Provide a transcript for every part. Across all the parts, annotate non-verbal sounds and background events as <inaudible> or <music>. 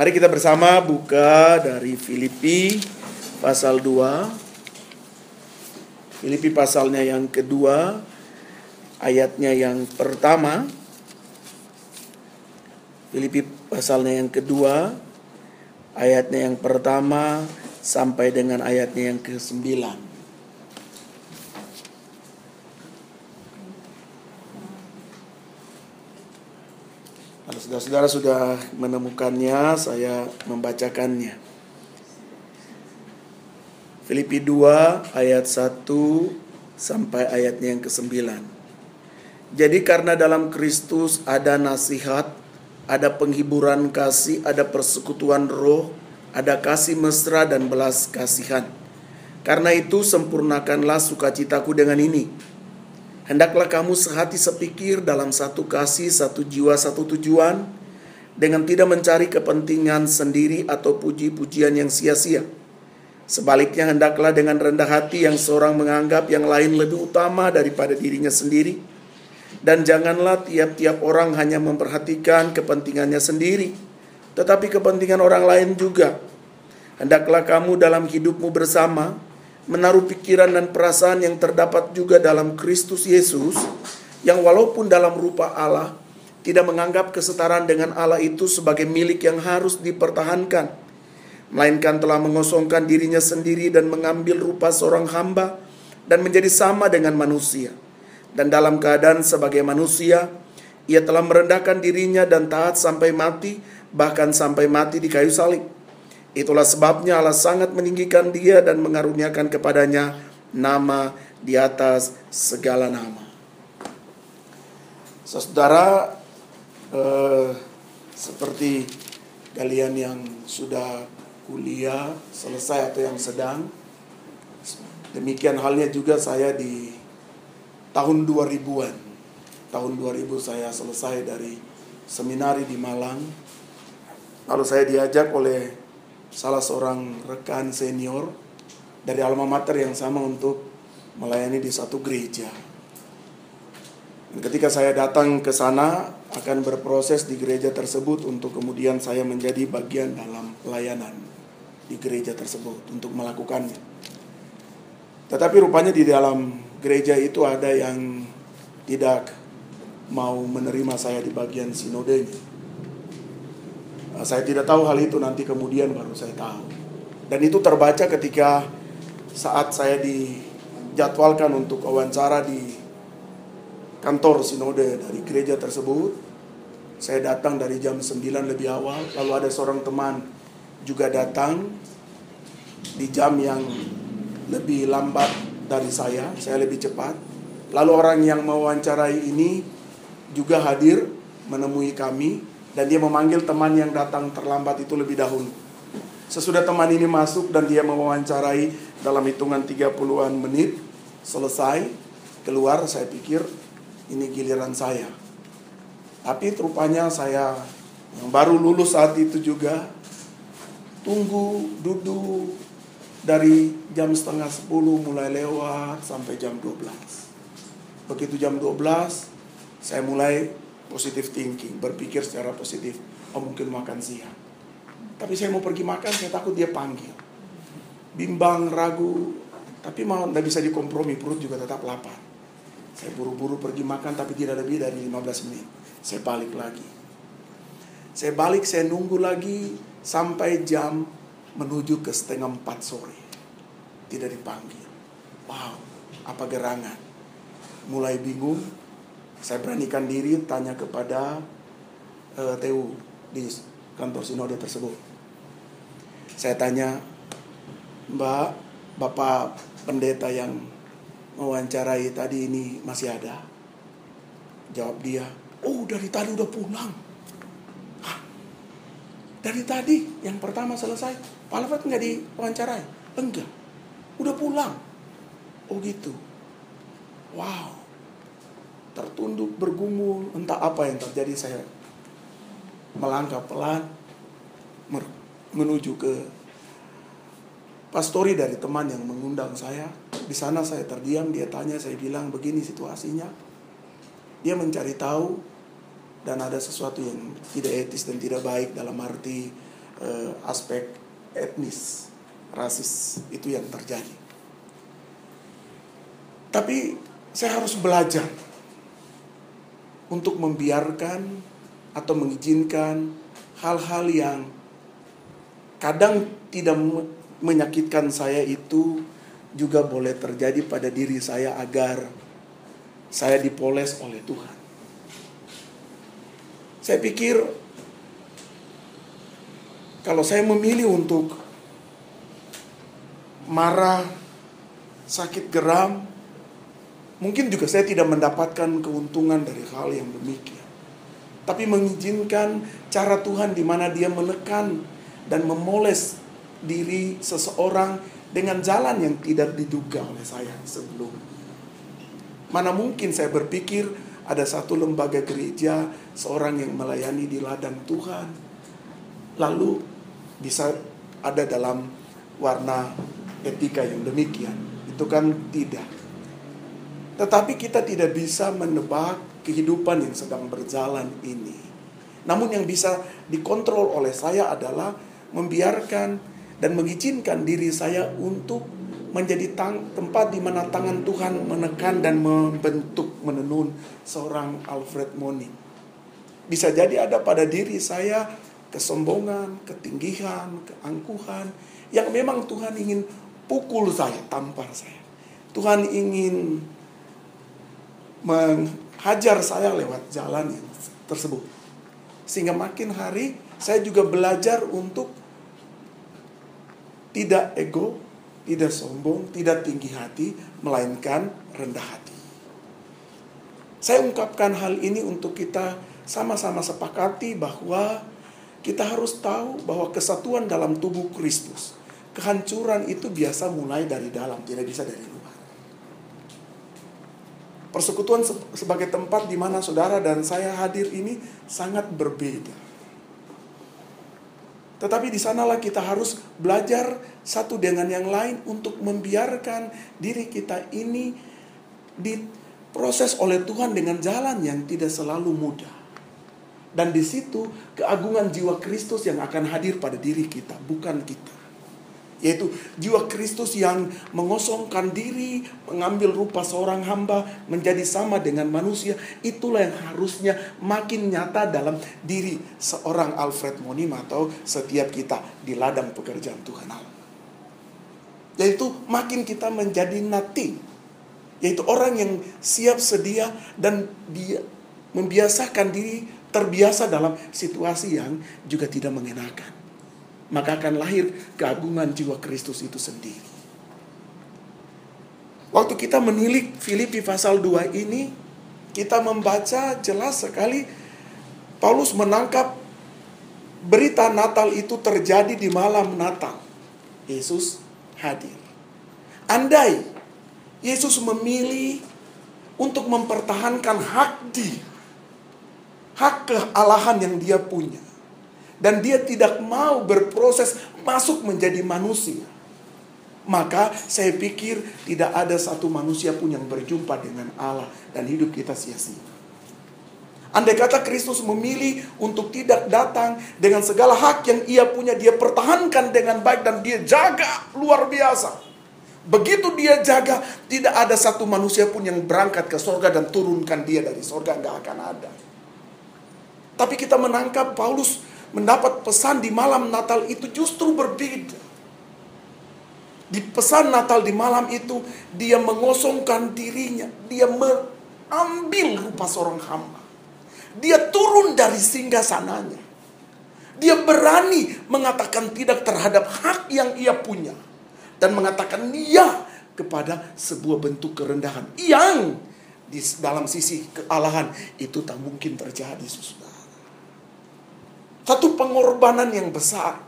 Mari kita bersama buka dari Filipi pasal 2. Filipi pasalnya yang kedua, ayatnya yang pertama. Filipi pasalnya yang kedua, ayatnya yang pertama sampai dengan ayatnya yang ke-9. Saudara-saudara sudah menemukannya, saya membacakannya. Filipi 2 ayat 1 sampai ayatnya yang ke-9. Jadi karena dalam Kristus ada nasihat, ada penghiburan kasih, ada persekutuan roh, ada kasih mesra dan belas kasihan. Karena itu sempurnakanlah sukacitaku dengan ini Hendaklah kamu sehati sepikir dalam satu kasih, satu jiwa, satu tujuan, dengan tidak mencari kepentingan sendiri atau puji-pujian yang sia-sia. Sebaliknya hendaklah dengan rendah hati yang seorang menganggap yang lain lebih utama daripada dirinya sendiri. Dan janganlah tiap-tiap orang hanya memperhatikan kepentingannya sendiri, tetapi kepentingan orang lain juga. Hendaklah kamu dalam hidupmu bersama menaruh pikiran dan perasaan yang terdapat juga dalam Kristus Yesus, yang walaupun dalam rupa Allah, tidak menganggap kesetaraan dengan Allah itu sebagai milik yang harus dipertahankan, melainkan telah mengosongkan dirinya sendiri dan mengambil rupa seorang hamba dan menjadi sama dengan manusia. Dan dalam keadaan sebagai manusia, ia telah merendahkan dirinya dan taat sampai mati, bahkan sampai mati di kayu salib Itulah sebabnya Allah sangat meninggikan dia dan mengaruniakan kepadanya nama di atas segala nama. Saudara, eh, seperti kalian yang sudah kuliah selesai atau yang sedang, demikian halnya juga saya di tahun 2000-an. Tahun 2000 saya selesai dari seminari di Malang. Lalu saya diajak oleh salah seorang rekan senior dari alma mater yang sama untuk melayani di satu gereja. Dan ketika saya datang ke sana akan berproses di gereja tersebut untuk kemudian saya menjadi bagian dalam pelayanan di gereja tersebut untuk melakukannya. Tetapi rupanya di dalam gereja itu ada yang tidak mau menerima saya di bagian sinodenya. Nah, saya tidak tahu hal itu nanti kemudian baru saya tahu. Dan itu terbaca ketika saat saya dijadwalkan untuk wawancara di kantor sinode dari gereja tersebut. Saya datang dari jam 9 lebih awal, lalu ada seorang teman juga datang di jam yang lebih lambat dari saya, saya lebih cepat. Lalu orang yang mewawancarai ini juga hadir menemui kami dan dia memanggil teman yang datang terlambat itu lebih dahulu. Sesudah teman ini masuk dan dia mewawancarai dalam hitungan 30-an menit, selesai, keluar saya pikir ini giliran saya. Tapi rupanya saya yang baru lulus saat itu juga tunggu, duduk dari jam setengah 10 mulai lewat sampai jam 12. Begitu jam 12 saya mulai positive thinking, berpikir secara positif. Oh mungkin makan siang. Tapi saya mau pergi makan, saya takut dia panggil. Bimbang, ragu, tapi mau tidak bisa dikompromi, perut juga tetap lapar. Saya buru-buru pergi makan tapi tidak lebih dari 15 menit. Saya balik lagi. Saya balik, saya nunggu lagi sampai jam menuju ke setengah empat sore. Tidak dipanggil. Wow, apa gerangan. Mulai bingung, saya beranikan diri tanya kepada uh, TU di kantor sinode tersebut. Saya tanya, Mbak, Bapak pendeta yang mewawancarai tadi ini masih ada? Jawab dia, oh dari tadi udah pulang. Hah? Dari tadi yang pertama selesai, Pak Alfred nggak diwawancarai? Enggak, udah pulang. Oh gitu. Wow tertunduk bergumul entah apa yang terjadi saya melangkah pelan menuju ke pastori dari teman yang mengundang saya di sana saya terdiam dia tanya saya bilang begini situasinya dia mencari tahu dan ada sesuatu yang tidak etis dan tidak baik dalam arti eh, aspek etnis, rasis itu yang terjadi. Tapi saya harus belajar untuk membiarkan atau mengizinkan hal-hal yang kadang tidak menyakitkan saya itu juga boleh terjadi pada diri saya agar saya dipoles oleh Tuhan. Saya pikir kalau saya memilih untuk marah, sakit geram, Mungkin juga saya tidak mendapatkan keuntungan dari hal yang demikian. Tapi mengizinkan cara Tuhan di mana dia menekan dan memoles diri seseorang dengan jalan yang tidak diduga oleh saya sebelum. Mana mungkin saya berpikir ada satu lembaga gereja, seorang yang melayani di ladang Tuhan, lalu bisa ada dalam warna etika yang demikian. Itu kan tidak. Tetapi kita tidak bisa menebak kehidupan yang sedang berjalan ini. Namun yang bisa dikontrol oleh saya adalah membiarkan dan mengizinkan diri saya untuk menjadi tang tempat di mana tangan Tuhan menekan dan membentuk menenun seorang Alfred Moning. Bisa jadi ada pada diri saya kesombongan, ketinggian, keangkuhan yang memang Tuhan ingin pukul saya, tampar saya. Tuhan ingin menghajar saya lewat jalan tersebut. Sehingga makin hari saya juga belajar untuk tidak ego, tidak sombong, tidak tinggi hati, melainkan rendah hati. Saya ungkapkan hal ini untuk kita sama-sama sepakati bahwa kita harus tahu bahwa kesatuan dalam tubuh Kristus, kehancuran itu biasa mulai dari dalam, tidak bisa dari luar. Persekutuan sebagai tempat di mana saudara dan saya hadir ini sangat berbeda. Tetapi di sanalah kita harus belajar satu dengan yang lain untuk membiarkan diri kita ini diproses oleh Tuhan dengan jalan yang tidak selalu mudah. Dan di situ keagungan jiwa Kristus yang akan hadir pada diri kita, bukan kita yaitu jiwa Kristus yang mengosongkan diri, mengambil rupa seorang hamba, menjadi sama dengan manusia. Itulah yang harusnya makin nyata dalam diri seorang Alfred Monim atau setiap kita di ladang pekerjaan Tuhan Allah. Yaitu makin kita menjadi nothing. Yaitu orang yang siap sedia dan dia membiasakan diri terbiasa dalam situasi yang juga tidak mengenakan maka akan lahir keagungan jiwa Kristus itu sendiri. Waktu kita menilik Filipi pasal 2 ini, kita membaca jelas sekali Paulus menangkap berita Natal itu terjadi di malam Natal. Yesus hadir. Andai Yesus memilih untuk mempertahankan hak dia, hak kealahan yang dia punya dan dia tidak mau berproses masuk menjadi manusia. Maka saya pikir tidak ada satu manusia pun yang berjumpa dengan Allah dan hidup kita sia-sia. Andai kata Kristus memilih untuk tidak datang dengan segala hak yang ia punya, dia pertahankan dengan baik dan dia jaga luar biasa. Begitu dia jaga, tidak ada satu manusia pun yang berangkat ke sorga dan turunkan dia dari sorga, nggak akan ada. Tapi kita menangkap Paulus mendapat pesan di malam Natal itu justru berbeda. Di pesan Natal di malam itu, dia mengosongkan dirinya. Dia mengambil rupa seorang hamba. Dia turun dari singgah sananya. Dia berani mengatakan tidak terhadap hak yang ia punya. Dan mengatakan iya kepada sebuah bentuk kerendahan. Yang di dalam sisi kealahan itu tak mungkin terjadi sesuatu. Satu pengorbanan yang besar.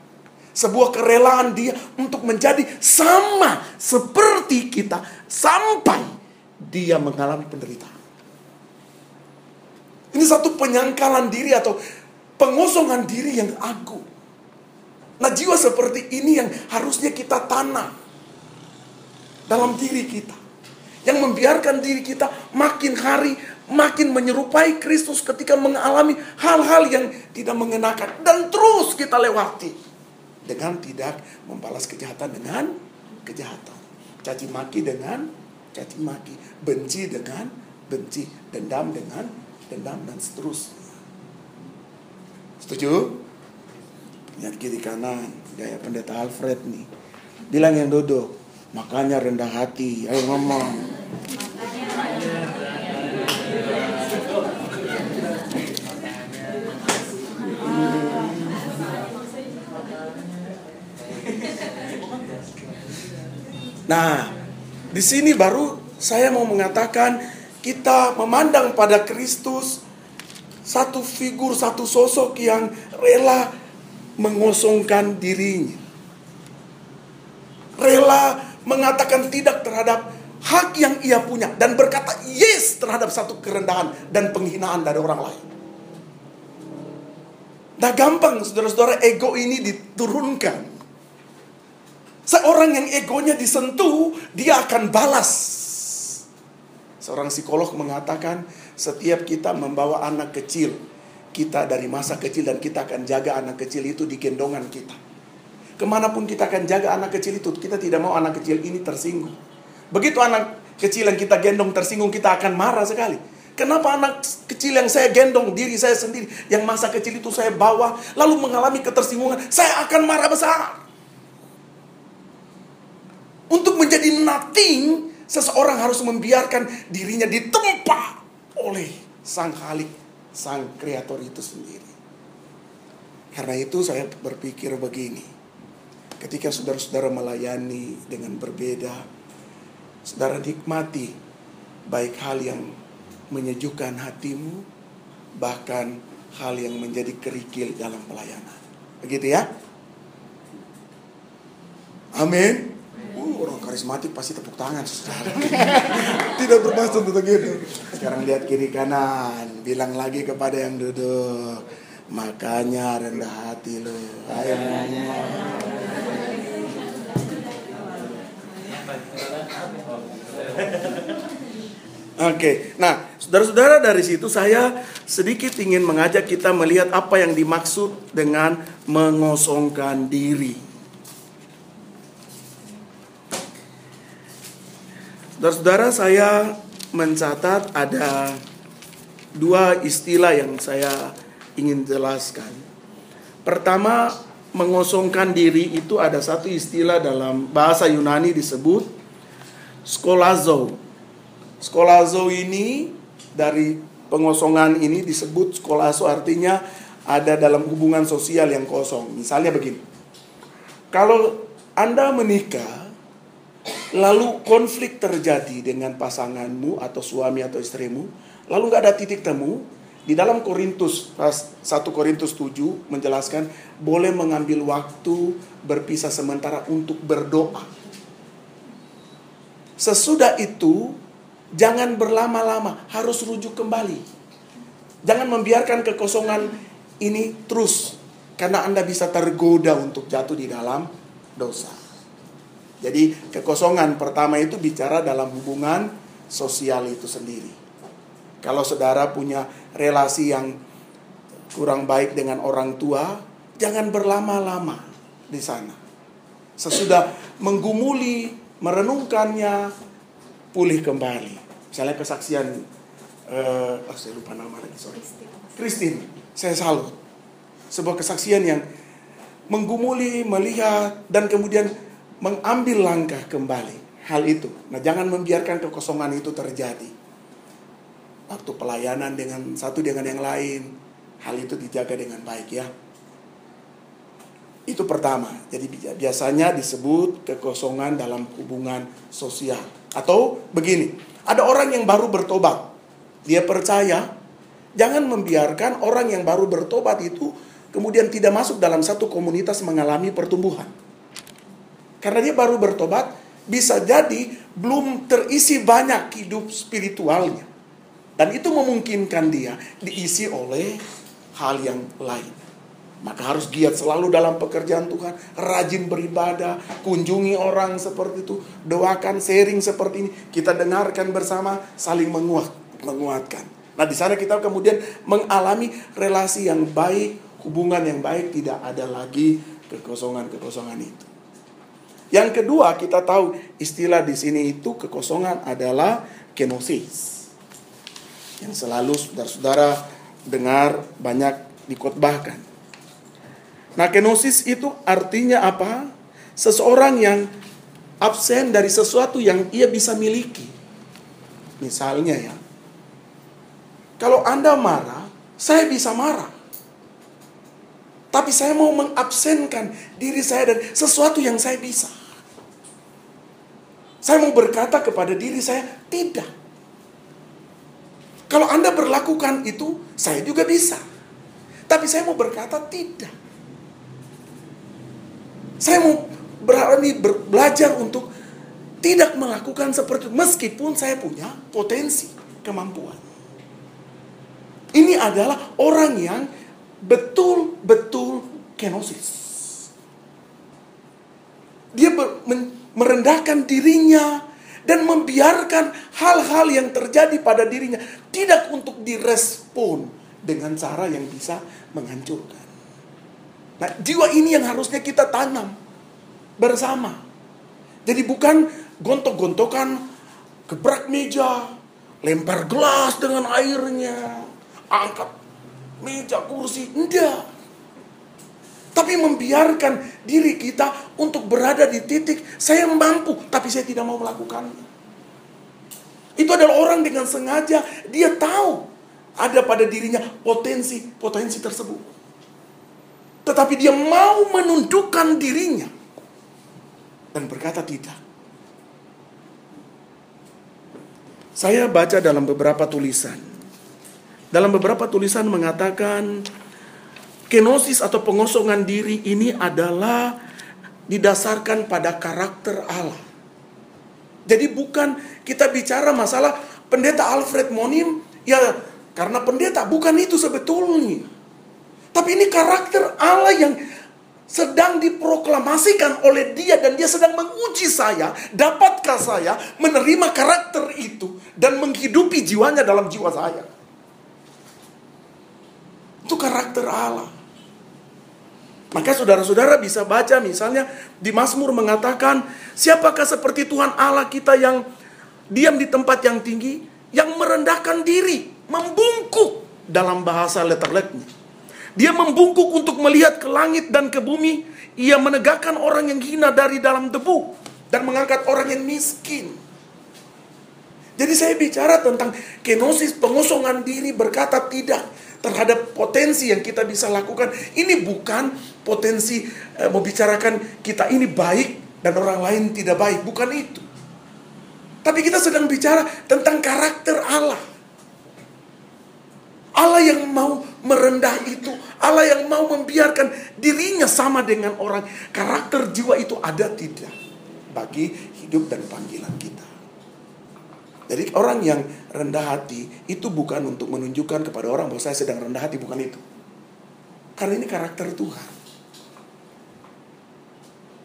Sebuah kerelaan dia untuk menjadi sama seperti kita sampai dia mengalami penderitaan. Ini satu penyangkalan diri atau pengosongan diri yang agung. Nah jiwa seperti ini yang harusnya kita tanam dalam diri kita. Yang membiarkan diri kita makin hari makin menyerupai Kristus ketika mengalami hal-hal yang tidak mengenakan dan terus kita lewati. dengan tidak membalas kejahatan dengan kejahatan. Caci maki dengan caci maki, benci dengan benci, dendam dengan dendam dan seterusnya. Setuju? Lihat kiri kanan, gaya pendeta Alfred nih. Bilang yang duduk, makanya rendah hati. Ayo ngomong. Nah, di sini baru saya mau mengatakan kita memandang pada Kristus satu figur, satu sosok yang rela mengosongkan dirinya. Rela mengatakan tidak terhadap hak yang ia punya dan berkata yes terhadap satu kerendahan dan penghinaan dari orang lain. Nah gampang saudara-saudara ego ini diturunkan. Seorang yang egonya disentuh, dia akan balas. Seorang psikolog mengatakan, setiap kita membawa anak kecil, kita dari masa kecil dan kita akan jaga anak kecil itu di gendongan kita. Ke mana pun kita akan jaga anak kecil itu, kita tidak mau anak kecil ini tersinggung. Begitu anak kecil yang kita gendong tersinggung, kita akan marah sekali. Kenapa anak kecil yang saya gendong diri saya sendiri, yang masa kecil itu saya bawa, lalu mengalami ketersinggungan, saya akan marah besar. Untuk menjadi nothing, seseorang harus membiarkan dirinya ditempa oleh sang khalik, sang kreator itu sendiri. Karena itu saya berpikir begini. Ketika saudara-saudara melayani dengan berbeda, saudara nikmati baik hal yang menyejukkan hatimu, bahkan hal yang menjadi kerikil dalam pelayanan. Begitu ya? Amin. Uh, orang karismatik pasti tepuk tangan, saudara. <laughs> Tidak bermaksud untuk itu. Sekarang lihat kiri kanan, bilang lagi kepada yang duduk. Makanya rendah hati lo. Ayo Oke, nah saudara-saudara dari situ saya sedikit ingin mengajak kita melihat apa yang dimaksud dengan mengosongkan diri. Saudara-saudara saya mencatat ada dua istilah yang saya ingin jelaskan. Pertama, mengosongkan diri itu ada satu istilah dalam bahasa Yunani disebut skolazo. Skolazo ini dari pengosongan ini disebut skolazo artinya ada dalam hubungan sosial yang kosong. Misalnya begini. Kalau Anda menikah lalu konflik terjadi dengan pasanganmu atau suami atau istrimu, lalu nggak ada titik temu, di dalam Korintus 1 Korintus 7 menjelaskan boleh mengambil waktu berpisah sementara untuk berdoa. Sesudah itu jangan berlama-lama, harus rujuk kembali. Jangan membiarkan kekosongan ini terus karena Anda bisa tergoda untuk jatuh di dalam dosa. Jadi kekosongan pertama itu bicara dalam hubungan sosial itu sendiri. Kalau saudara punya relasi yang kurang baik dengan orang tua, jangan berlama-lama di sana. Sesudah menggumuli, merenungkannya, pulih kembali. Misalnya kesaksian, uh, oh saya lupa nama lagi, sorry. Christine, saya salut. Sebuah kesaksian yang menggumuli, melihat, dan kemudian mengambil langkah kembali hal itu. Nah, jangan membiarkan kekosongan itu terjadi. Waktu pelayanan dengan satu dengan yang lain, hal itu dijaga dengan baik ya. Itu pertama. Jadi biasanya disebut kekosongan dalam hubungan sosial. Atau begini, ada orang yang baru bertobat. Dia percaya, jangan membiarkan orang yang baru bertobat itu kemudian tidak masuk dalam satu komunitas mengalami pertumbuhan. Karena dia baru bertobat, bisa jadi belum terisi banyak hidup spiritualnya. Dan itu memungkinkan dia diisi oleh hal yang lain. Maka harus giat selalu dalam pekerjaan Tuhan, rajin beribadah, kunjungi orang seperti itu, doakan, sharing seperti ini, kita dengarkan bersama, saling menguat, menguatkan. Nah, di sana kita kemudian mengalami relasi yang baik, hubungan yang baik, tidak ada lagi kekosongan-kekosongan itu. Yang kedua, kita tahu istilah di sini itu kekosongan adalah kenosis. Yang selalu saudara-saudara dengar banyak dikotbahkan. Nah, kenosis itu artinya apa? Seseorang yang absen dari sesuatu yang ia bisa miliki. Misalnya ya, kalau Anda marah, saya bisa marah. Tapi saya mau mengabsenkan diri saya dari sesuatu yang saya bisa. Saya mau berkata kepada diri saya, tidak. Kalau Anda berlakukan itu, saya juga bisa. Tapi saya mau berkata tidak. Saya mau berani belajar untuk tidak melakukan seperti itu. Meskipun saya punya potensi, kemampuan. Ini adalah orang yang betul-betul kenosis. Dia merendahkan dirinya dan membiarkan hal-hal yang terjadi pada dirinya tidak untuk direspon dengan cara yang bisa menghancurkan. Nah, jiwa ini yang harusnya kita tanam bersama. Jadi bukan gontok-gontokan gebrak meja, lempar gelas dengan airnya, angkat meja kursi, enggak. Tapi membiarkan diri kita untuk berada di titik saya mampu, tapi saya tidak mau melakukannya. Itu adalah orang dengan sengaja dia tahu ada pada dirinya potensi-potensi tersebut. Tetapi dia mau menundukkan dirinya dan berkata tidak. Saya baca dalam beberapa tulisan. Dalam beberapa tulisan mengatakan Kenosis atau pengosongan diri ini adalah didasarkan pada karakter Allah. Jadi bukan kita bicara masalah pendeta Alfred Monim, ya karena pendeta, bukan itu sebetulnya. Tapi ini karakter Allah yang sedang diproklamasikan oleh dia dan dia sedang menguji saya, dapatkah saya menerima karakter itu dan menghidupi jiwanya dalam jiwa saya. Itu karakter Allah. Maka saudara-saudara bisa baca misalnya di Mazmur mengatakan, siapakah seperti Tuhan Allah kita yang diam di tempat yang tinggi, yang merendahkan diri, membungkuk dalam bahasa letterletnya. Dia membungkuk untuk melihat ke langit dan ke bumi, ia menegakkan orang yang hina dari dalam debu dan mengangkat orang yang miskin. Jadi saya bicara tentang kenosis pengosongan diri berkata tidak terhadap potensi yang kita bisa lakukan. Ini bukan potensi eh, membicarakan kita ini baik dan orang lain tidak baik. Bukan itu. Tapi kita sedang bicara tentang karakter Allah. Allah yang mau merendah itu, Allah yang mau membiarkan dirinya sama dengan orang. Karakter jiwa itu ada tidak bagi hidup dan panggilan kita. Jadi orang yang rendah hati itu bukan untuk menunjukkan kepada orang bahwa saya sedang rendah hati, bukan itu. Karena ini karakter Tuhan.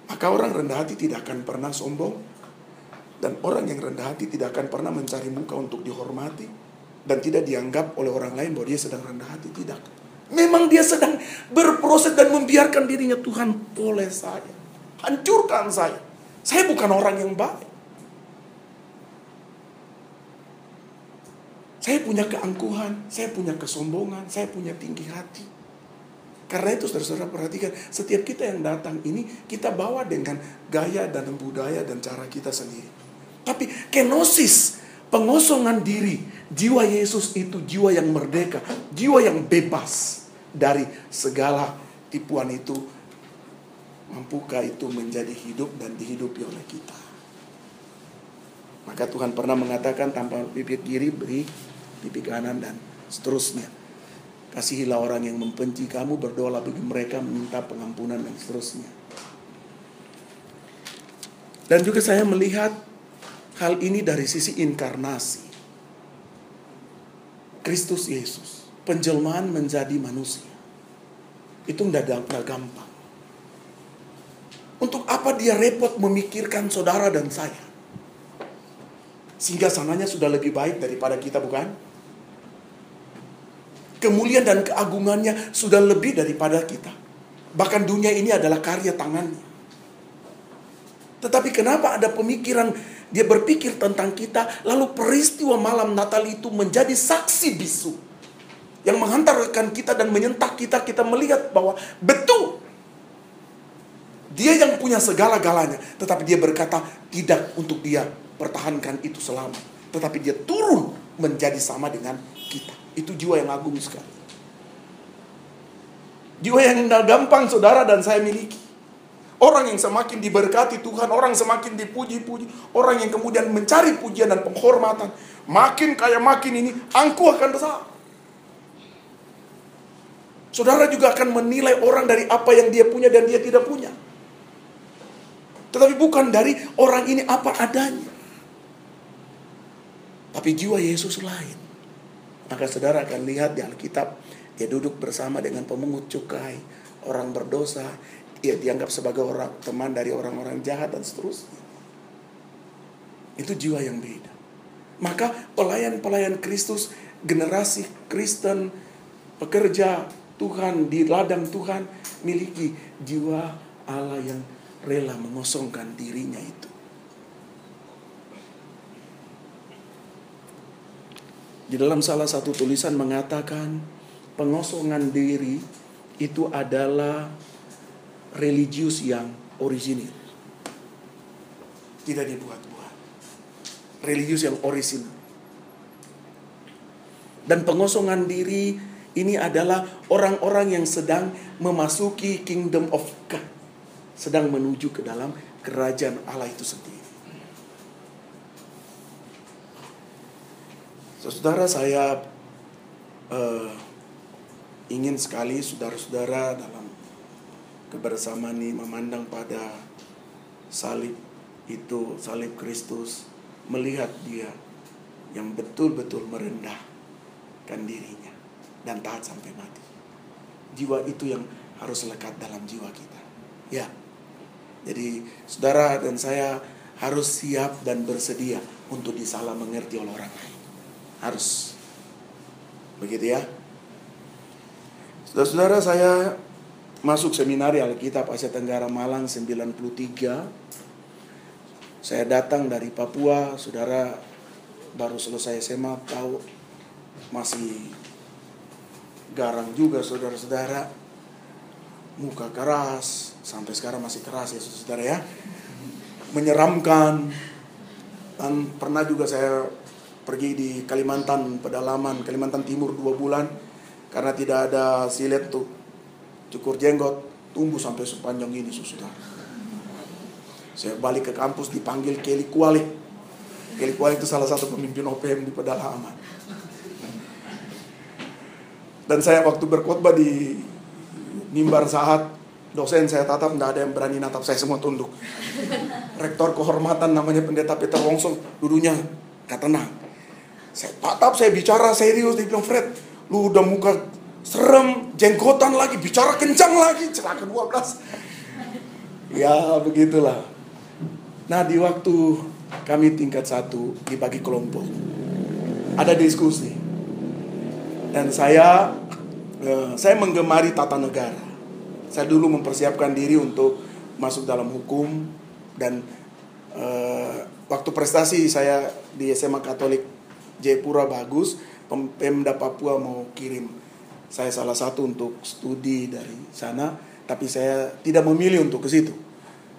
Maka orang rendah hati tidak akan pernah sombong. Dan orang yang rendah hati tidak akan pernah mencari muka untuk dihormati. Dan tidak dianggap oleh orang lain bahwa dia sedang rendah hati. Tidak. Memang dia sedang berproses dan membiarkan dirinya Tuhan boleh saya. Hancurkan saya. Saya bukan orang yang baik. Saya punya keangkuhan, saya punya kesombongan, saya punya tinggi hati. Karena itu saudara-saudara perhatikan, setiap kita yang datang ini kita bawa dengan gaya dan budaya dan cara kita sendiri. Tapi kenosis, pengosongan diri, jiwa Yesus itu jiwa yang merdeka, jiwa yang bebas dari segala tipuan itu. Mampukah itu menjadi hidup dan dihidupi oleh kita? Maka Tuhan pernah mengatakan tanpa pipi kiri beri pipi kanan dan seterusnya. Kasihilah orang yang membenci kamu, berdoa bagi mereka, minta pengampunan dan seterusnya. Dan juga saya melihat hal ini dari sisi inkarnasi. Kristus Yesus, penjelmaan menjadi manusia. Itu tidak gampang. Untuk apa dia repot memikirkan saudara dan saya? Sehingga sananya sudah lebih baik daripada kita bukan? kemuliaan dan keagungannya sudah lebih daripada kita. Bahkan dunia ini adalah karya tangannya. Tetapi kenapa ada pemikiran dia berpikir tentang kita, lalu peristiwa malam Natal itu menjadi saksi bisu yang menghantarkan kita dan menyentak kita, kita melihat bahwa betul dia yang punya segala-galanya, tetapi dia berkata tidak untuk dia pertahankan itu selama, tetapi dia turun menjadi sama dengan kita. Itu jiwa yang agung sekali. Jiwa yang gampang saudara dan saya miliki. Orang yang semakin diberkati Tuhan, orang semakin dipuji-puji, orang yang kemudian mencari pujian dan penghormatan, makin kaya makin ini, angku akan besar. Saudara juga akan menilai orang dari apa yang dia punya dan dia tidak punya. Tetapi bukan dari orang ini apa adanya. Tapi jiwa Yesus lain. Maka saudara akan lihat di Alkitab, dia duduk bersama dengan pemungut cukai, orang berdosa, dia dianggap sebagai orang teman dari orang-orang jahat dan seterusnya. Itu jiwa yang beda. Maka pelayan-pelayan Kristus, generasi Kristen, pekerja Tuhan di ladang Tuhan miliki jiwa Allah yang rela mengosongkan dirinya itu. Di dalam salah satu tulisan mengatakan pengosongan diri itu adalah religius yang orisinil. Tidak dibuat-buat. Religius yang orisinil. Dan pengosongan diri ini adalah orang-orang yang sedang memasuki kingdom of God. Sedang menuju ke dalam kerajaan Allah itu sendiri. Saudara saya uh, ingin sekali saudara-saudara dalam kebersamaan ini memandang pada salib itu, salib Kristus, melihat dia yang betul-betul merendahkan dirinya dan taat sampai mati. Jiwa itu yang harus lekat dalam jiwa kita. Ya. Jadi saudara dan saya harus siap dan bersedia untuk disalah mengerti oleh orang lain. Harus. Begitu ya. Saudara-saudara saya masuk seminari Alkitab Asia Tenggara Malang 93. Saya datang dari Papua, saudara baru selesai SMA tahu masih garang juga saudara-saudara. Muka keras, sampai sekarang masih keras ya saudara ya. Menyeramkan. Dan pernah juga saya pergi di Kalimantan pedalaman Kalimantan Timur dua bulan karena tidak ada silet tuh cukur jenggot tumbuh sampai sepanjang ini saudara. Saya balik ke kampus dipanggil Kelly Kuali. Kelly Kuali itu salah satu pemimpin OPM di pedalaman. Dan saya waktu berkhotbah di mimbar saat dosen saya tatap tidak ada yang berani natap saya semua tunduk. Rektor kehormatan namanya pendeta Peter Wongso dulunya kata tenang saya tatap, saya bicara serius. Dia bilang, Fred, lu udah muka serem, jenggotan lagi, bicara kencang lagi. Celaka 12. Ya, begitulah. Nah, di waktu kami tingkat satu, dibagi kelompok. Ada diskusi. Dan saya, eh, saya menggemari tata negara. Saya dulu mempersiapkan diri untuk masuk dalam hukum. Dan eh, waktu prestasi saya di SMA Katolik Jayapura bagus, Pemda Papua mau kirim saya salah satu untuk studi dari sana, tapi saya tidak memilih untuk ke situ.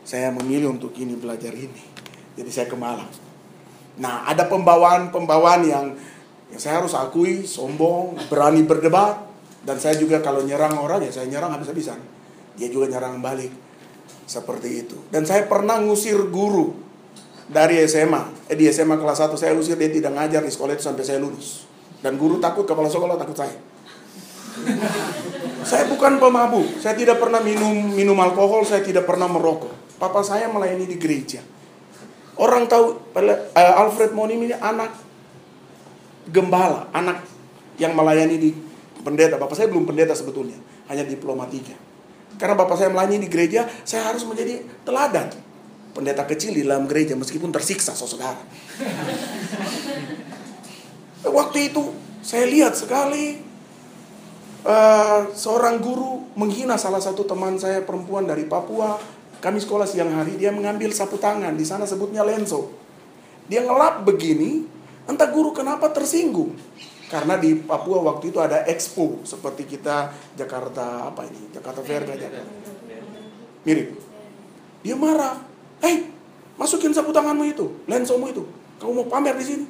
Saya memilih untuk ini belajar ini. Jadi saya ke Malang. Nah, ada pembawaan-pembawaan yang, yang saya harus akui sombong, berani berdebat, dan saya juga kalau nyerang orang ya saya nyerang habis-habisan. Dia juga nyerang balik. Seperti itu. Dan saya pernah ngusir guru dari SMA. Eh di SMA kelas 1 saya usir dia tidak ngajar di sekolah itu sampai saya lulus. Dan guru takut kepala sekolah takut saya. <laughs> saya bukan pemabuk, saya tidak pernah minum minum alkohol, saya tidak pernah merokok. Papa saya melayani di gereja. Orang tahu uh, Alfred Monim ini anak gembala, anak yang melayani di pendeta. Bapak saya belum pendeta sebetulnya, hanya diploma tiga. Karena bapak saya melayani di gereja, saya harus menjadi teladan pendeta kecil di dalam gereja meskipun tersiksa saudara. <laughs> Waktu itu saya lihat sekali uh, seorang guru menghina salah satu teman saya perempuan dari Papua. Kami sekolah siang hari, dia mengambil sapu tangan, di sana sebutnya lenso. Dia ngelap begini, entah guru kenapa tersinggung. Karena di Papua waktu itu ada expo seperti kita Jakarta apa ini Jakarta Fair Jakarta. Mirip. Dia marah. Hei, masukin sapu tanganmu itu, lensomu itu. Kamu mau pamer di sini?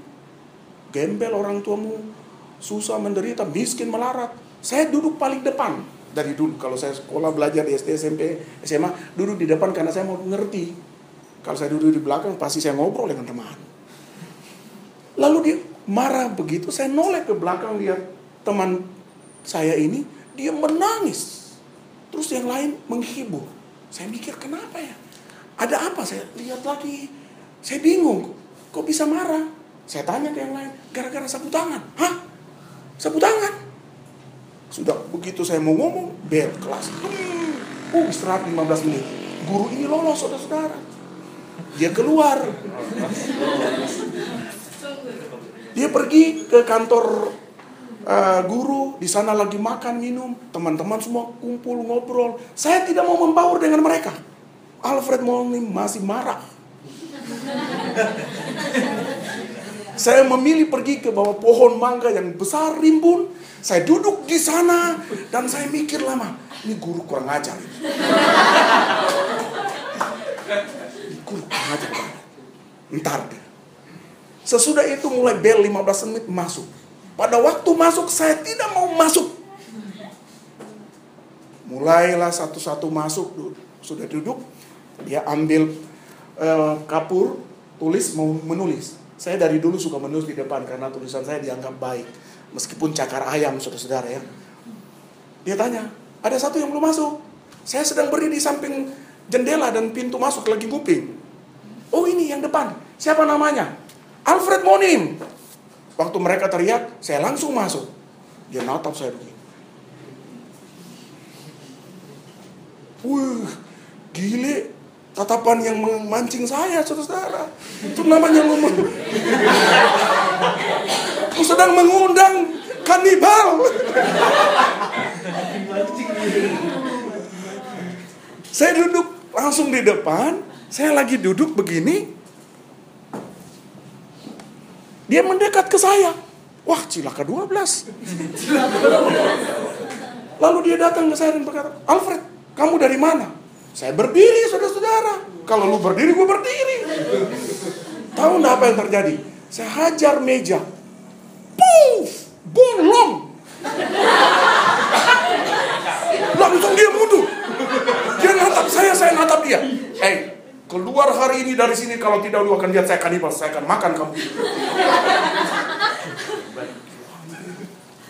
Gembel orang tuamu, susah menderita, miskin melarat. Saya duduk paling depan dari dulu. Kalau saya sekolah belajar di SD SMP SMA duduk di depan karena saya mau ngerti. Kalau saya duduk di belakang pasti saya ngobrol dengan teman. Lalu dia marah begitu saya noleh ke belakang lihat teman saya ini dia menangis. Terus yang lain menghibur. Saya mikir kenapa ya? Ada apa? Saya lihat lagi. Saya bingung kok bisa marah? Saya tanya ke yang lain gara-gara sapu tangan. Hah? Sapu tangan sudah begitu saya mau ngomong, bel kelas. Hmm, uh, istirahat 15 menit. Guru ini lolos, saudara-saudara. Dia keluar. Dia pergi ke kantor uh, guru, di sana lagi makan, minum. Teman-teman semua kumpul, ngobrol. Saya tidak mau membaur dengan mereka. Alfred Molny masih marah. Saya memilih pergi ke bawah pohon mangga yang besar rimbun. Saya duduk di sana dan saya mikir lama, ini guru kurang ajar. Ini guru kurang ajar. Ntar deh. Sesudah itu mulai bel 15 menit masuk. Pada waktu masuk saya tidak mau masuk. Mulailah satu-satu masuk, sudah duduk, dia ambil uh, kapur, tulis mau menulis. Saya dari dulu suka menulis di depan karena tulisan saya dianggap baik. Meskipun cakar ayam, saudara-saudara ya. Dia tanya, ada satu yang belum masuk. Saya sedang berdiri di samping jendela dan pintu masuk lagi nguping. Oh ini yang depan. Siapa namanya? Alfred Monim. Waktu mereka teriak, saya langsung masuk. Dia natap saya begini. Wih, gile tatapan yang memancing saya, saudara-saudara. Itu namanya ngomong. Aku sedang mengundang kanibal. saya duduk langsung di depan, saya lagi duduk begini. Dia mendekat ke saya. Wah, cilaka 12. Lalu dia datang ke saya dan berkata, Alfred, kamu dari mana? Saya berdiri, saudara-saudara. Kalau lu berdiri, gue berdiri. Tahu nggak apa yang terjadi? Saya hajar meja. Puff! Bolong! Langsung dia mundur. Dia natap saya, saya natap dia. Hey, keluar hari ini dari sini kalau tidak lu akan lihat saya kanibal, saya akan makan kamu.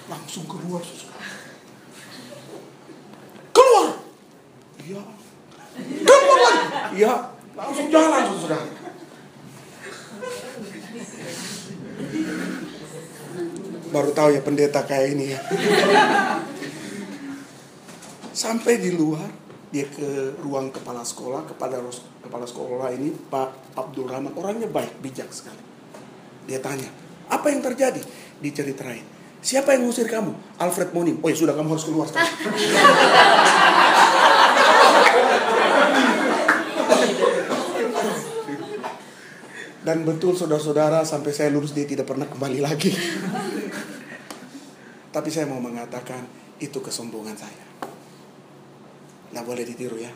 Langsung keluar, Keluar! Iya. Keluar lagi. Iya, langsung jalan sudah. Baru tahu ya pendeta kayak ini ya. Sampai di luar, dia ke ruang kepala sekolah, kepada kepala sekolah ini Pak Abdul Rahman, orangnya baik, bijak sekali. Dia tanya, apa yang terjadi? Diceritain. Siapa yang ngusir kamu? Alfred Monim. Oh ya sudah, kamu harus keluar sekarang. <laughs> Dan betul saudara-saudara sampai saya lulus dia tidak pernah kembali lagi. <laughs> Tapi saya mau mengatakan itu kesombongan saya. Nggak boleh ditiru ya.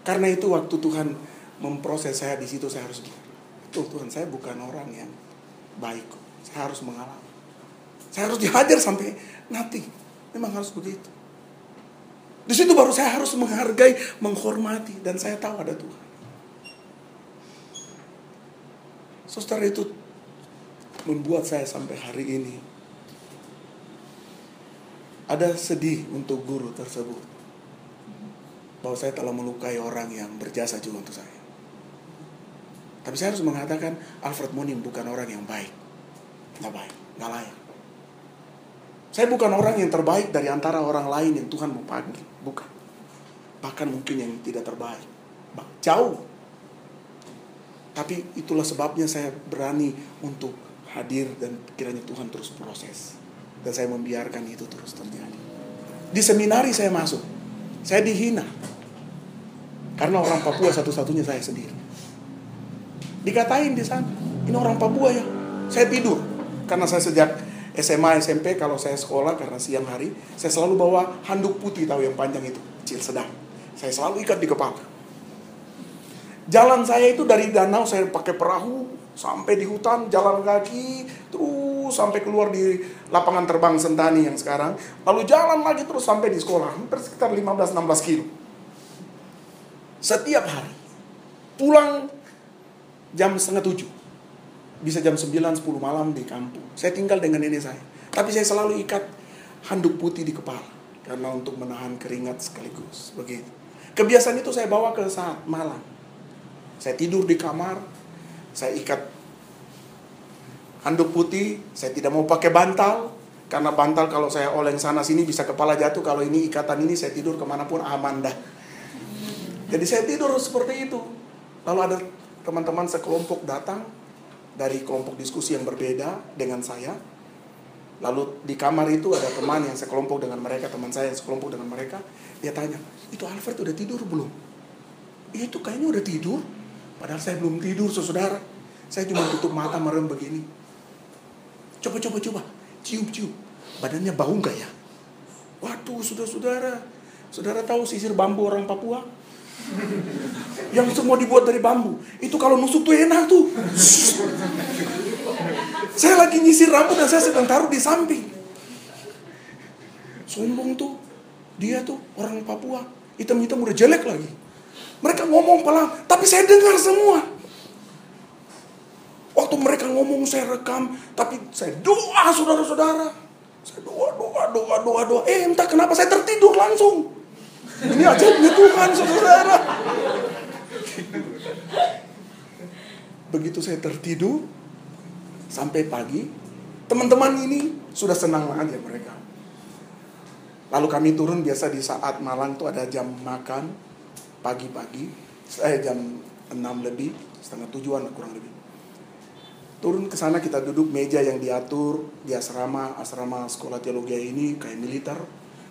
Karena itu waktu Tuhan memproses saya di situ saya harus Tuh Tuhan saya bukan orang yang baik. Saya harus mengalami. Saya harus dihajar sampai nanti. Memang harus begitu. Di situ baru saya harus menghargai, menghormati dan saya tahu ada Tuhan. Saudara itu membuat saya sampai hari ini ada sedih untuk guru tersebut bahwa saya telah melukai orang yang berjasa juga untuk saya. Tapi saya harus mengatakan Alfred Monim bukan orang yang baik. Nggak baik, nggak layak. Saya bukan orang yang terbaik dari antara orang lain yang Tuhan mau panggil. Bukan. Bahkan mungkin yang tidak terbaik. Jauh tapi itulah sebabnya saya berani untuk hadir dan kiranya Tuhan terus proses. Dan saya membiarkan itu terus terjadi. Di seminari saya masuk. Saya dihina. Karena orang Papua satu-satunya saya sendiri. Dikatain di sana, ini orang Papua ya. Saya tidur. Karena saya sejak SMA, SMP, kalau saya sekolah karena siang hari, saya selalu bawa handuk putih tahu yang panjang itu, kecil sedang. Saya selalu ikat di kepala. Jalan saya itu dari danau saya pakai perahu sampai di hutan jalan kaki terus sampai keluar di lapangan terbang Sentani yang sekarang. Lalu jalan lagi terus sampai di sekolah hampir sekitar 15-16 kilo. Setiap hari pulang jam setengah tujuh. Bisa jam 9-10 malam di kampung. Saya tinggal dengan nenek saya. Tapi saya selalu ikat handuk putih di kepala karena untuk menahan keringat sekaligus begitu. Kebiasaan itu saya bawa ke saat malam saya tidur di kamar, saya ikat handuk putih, saya tidak mau pakai bantal, karena bantal kalau saya oleng sana sini bisa kepala jatuh, kalau ini ikatan ini saya tidur ke mana pun aman dah. Jadi saya tidur seperti itu. Lalu ada teman-teman sekelompok datang dari kelompok diskusi yang berbeda dengan saya. Lalu di kamar itu ada teman yang sekelompok dengan mereka, teman saya yang sekelompok dengan mereka. Dia tanya, itu Alfred udah tidur belum? Itu kayaknya udah tidur. Padahal saya belum tidur, saudara. Saya cuma tutup mata merem begini. Coba, coba, coba. Cium, cium. Badannya bau nggak ya? Waduh, saudara-saudara. Saudara tahu sisir bambu orang Papua? Yang semua dibuat dari bambu. Itu kalau nusuk tuh enak tuh. Saya lagi nyisir rambut dan saya sedang taruh di samping. Sombong tuh. Dia tuh orang Papua. Hitam-hitam udah jelek lagi. Mereka ngomong pelan, tapi saya dengar semua. Waktu mereka ngomong saya rekam, tapi saya doa saudara-saudara. Saya doa, doa, doa, doa, doa. Eh entah kenapa saya tertidur langsung. Ini aja punya Tuhan saudara. Begitu saya tertidur, sampai pagi, teman-teman ini sudah senang aja mereka. Lalu kami turun biasa di saat malam itu ada jam makan, pagi-pagi, saya jam 6 lebih, setengah tujuan kurang lebih. Turun ke sana kita duduk meja yang diatur di asrama, asrama sekolah teologi ini kayak militer.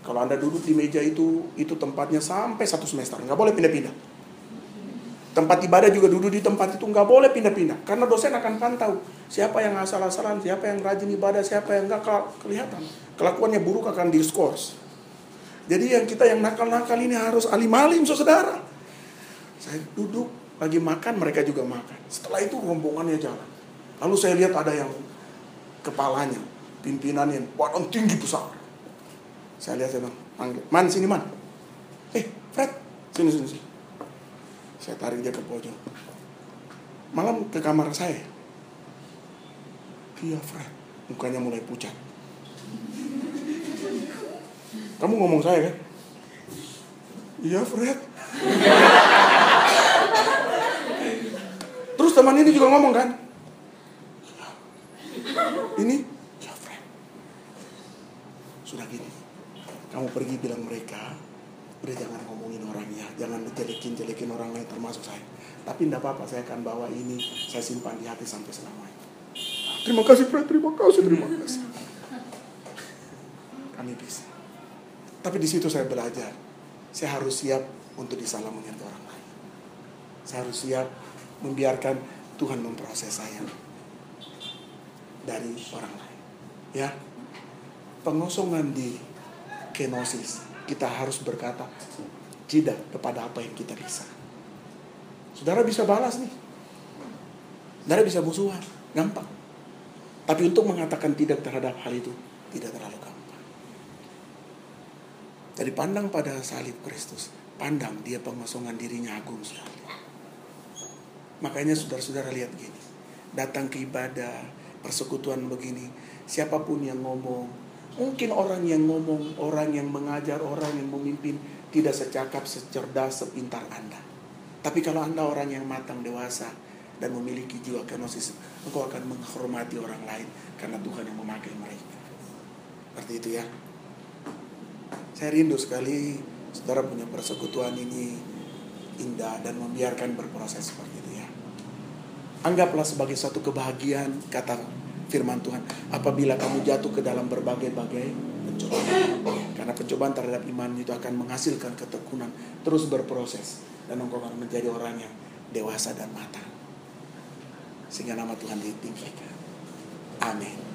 Kalau Anda duduk di meja itu, itu tempatnya sampai satu semester, nggak boleh pindah-pindah. Tempat ibadah juga duduk di tempat itu nggak boleh pindah-pindah. Karena dosen akan pantau siapa yang asal-asalan, siapa yang rajin ibadah, siapa yang nggak kelihatan. Kelakuannya buruk akan diskors. Jadi yang kita yang nakal-nakal ini harus alim-alim saudara. Saya duduk lagi makan, mereka juga makan. Setelah itu rombongannya jalan. Lalu saya lihat ada yang kepalanya, pimpinannya, badan tinggi besar. Saya lihat saya bilang, man sini man. Eh, Fred, sini sini sini. Saya tarik dia ke pojok. Malam ke kamar saya. Iya Fred, mukanya mulai pucat. Kamu ngomong saya kan? Iya Fred. Terus teman ini juga ngomong kan? Ini, ya Fred. Sudah gini. Kamu pergi bilang mereka, udah jangan ngomongin orangnya, jangan jelekin-jelekin orang lain termasuk saya. Tapi tidak apa-apa, saya akan bawa ini, saya simpan di hati sampai selamanya. Terima kasih Fred, terima kasih, terima kasih. Kami bisa. Tapi di situ saya belajar. Saya harus siap untuk disalah mengerti orang lain. Saya harus siap membiarkan Tuhan memproses saya dari orang lain. Ya, pengosongan di kenosis kita harus berkata tidak kepada apa yang kita bisa. Saudara bisa balas nih. Saudara bisa musuhan, gampang. Tapi untuk mengatakan tidak terhadap hal itu tidak terlalu gampang. Jadi pandang pada salib Kristus. Pandang dia pengosongan dirinya agung sekali. Makanya saudara-saudara lihat gini. Datang ke ibadah, persekutuan begini. Siapa pun yang ngomong. Mungkin orang yang ngomong, orang yang mengajar, orang yang memimpin. Tidak secakap, secerdas, sepintar Anda. Tapi kalau Anda orang yang matang, dewasa, dan memiliki jiwa kenosis, engkau akan menghormati orang lain karena Tuhan yang memakai mereka. Seperti itu ya. Saya rindu sekali saudara punya persekutuan ini indah dan membiarkan berproses seperti itu ya. Anggaplah sebagai satu kebahagiaan kata firman Tuhan. Apabila kamu jatuh ke dalam berbagai-bagai pencobaan. Karena pencobaan terhadap iman itu akan menghasilkan ketekunan. Terus berproses. Dan engkau menjadi orang yang dewasa dan matang. Sehingga nama Tuhan ditinggikan. Amin.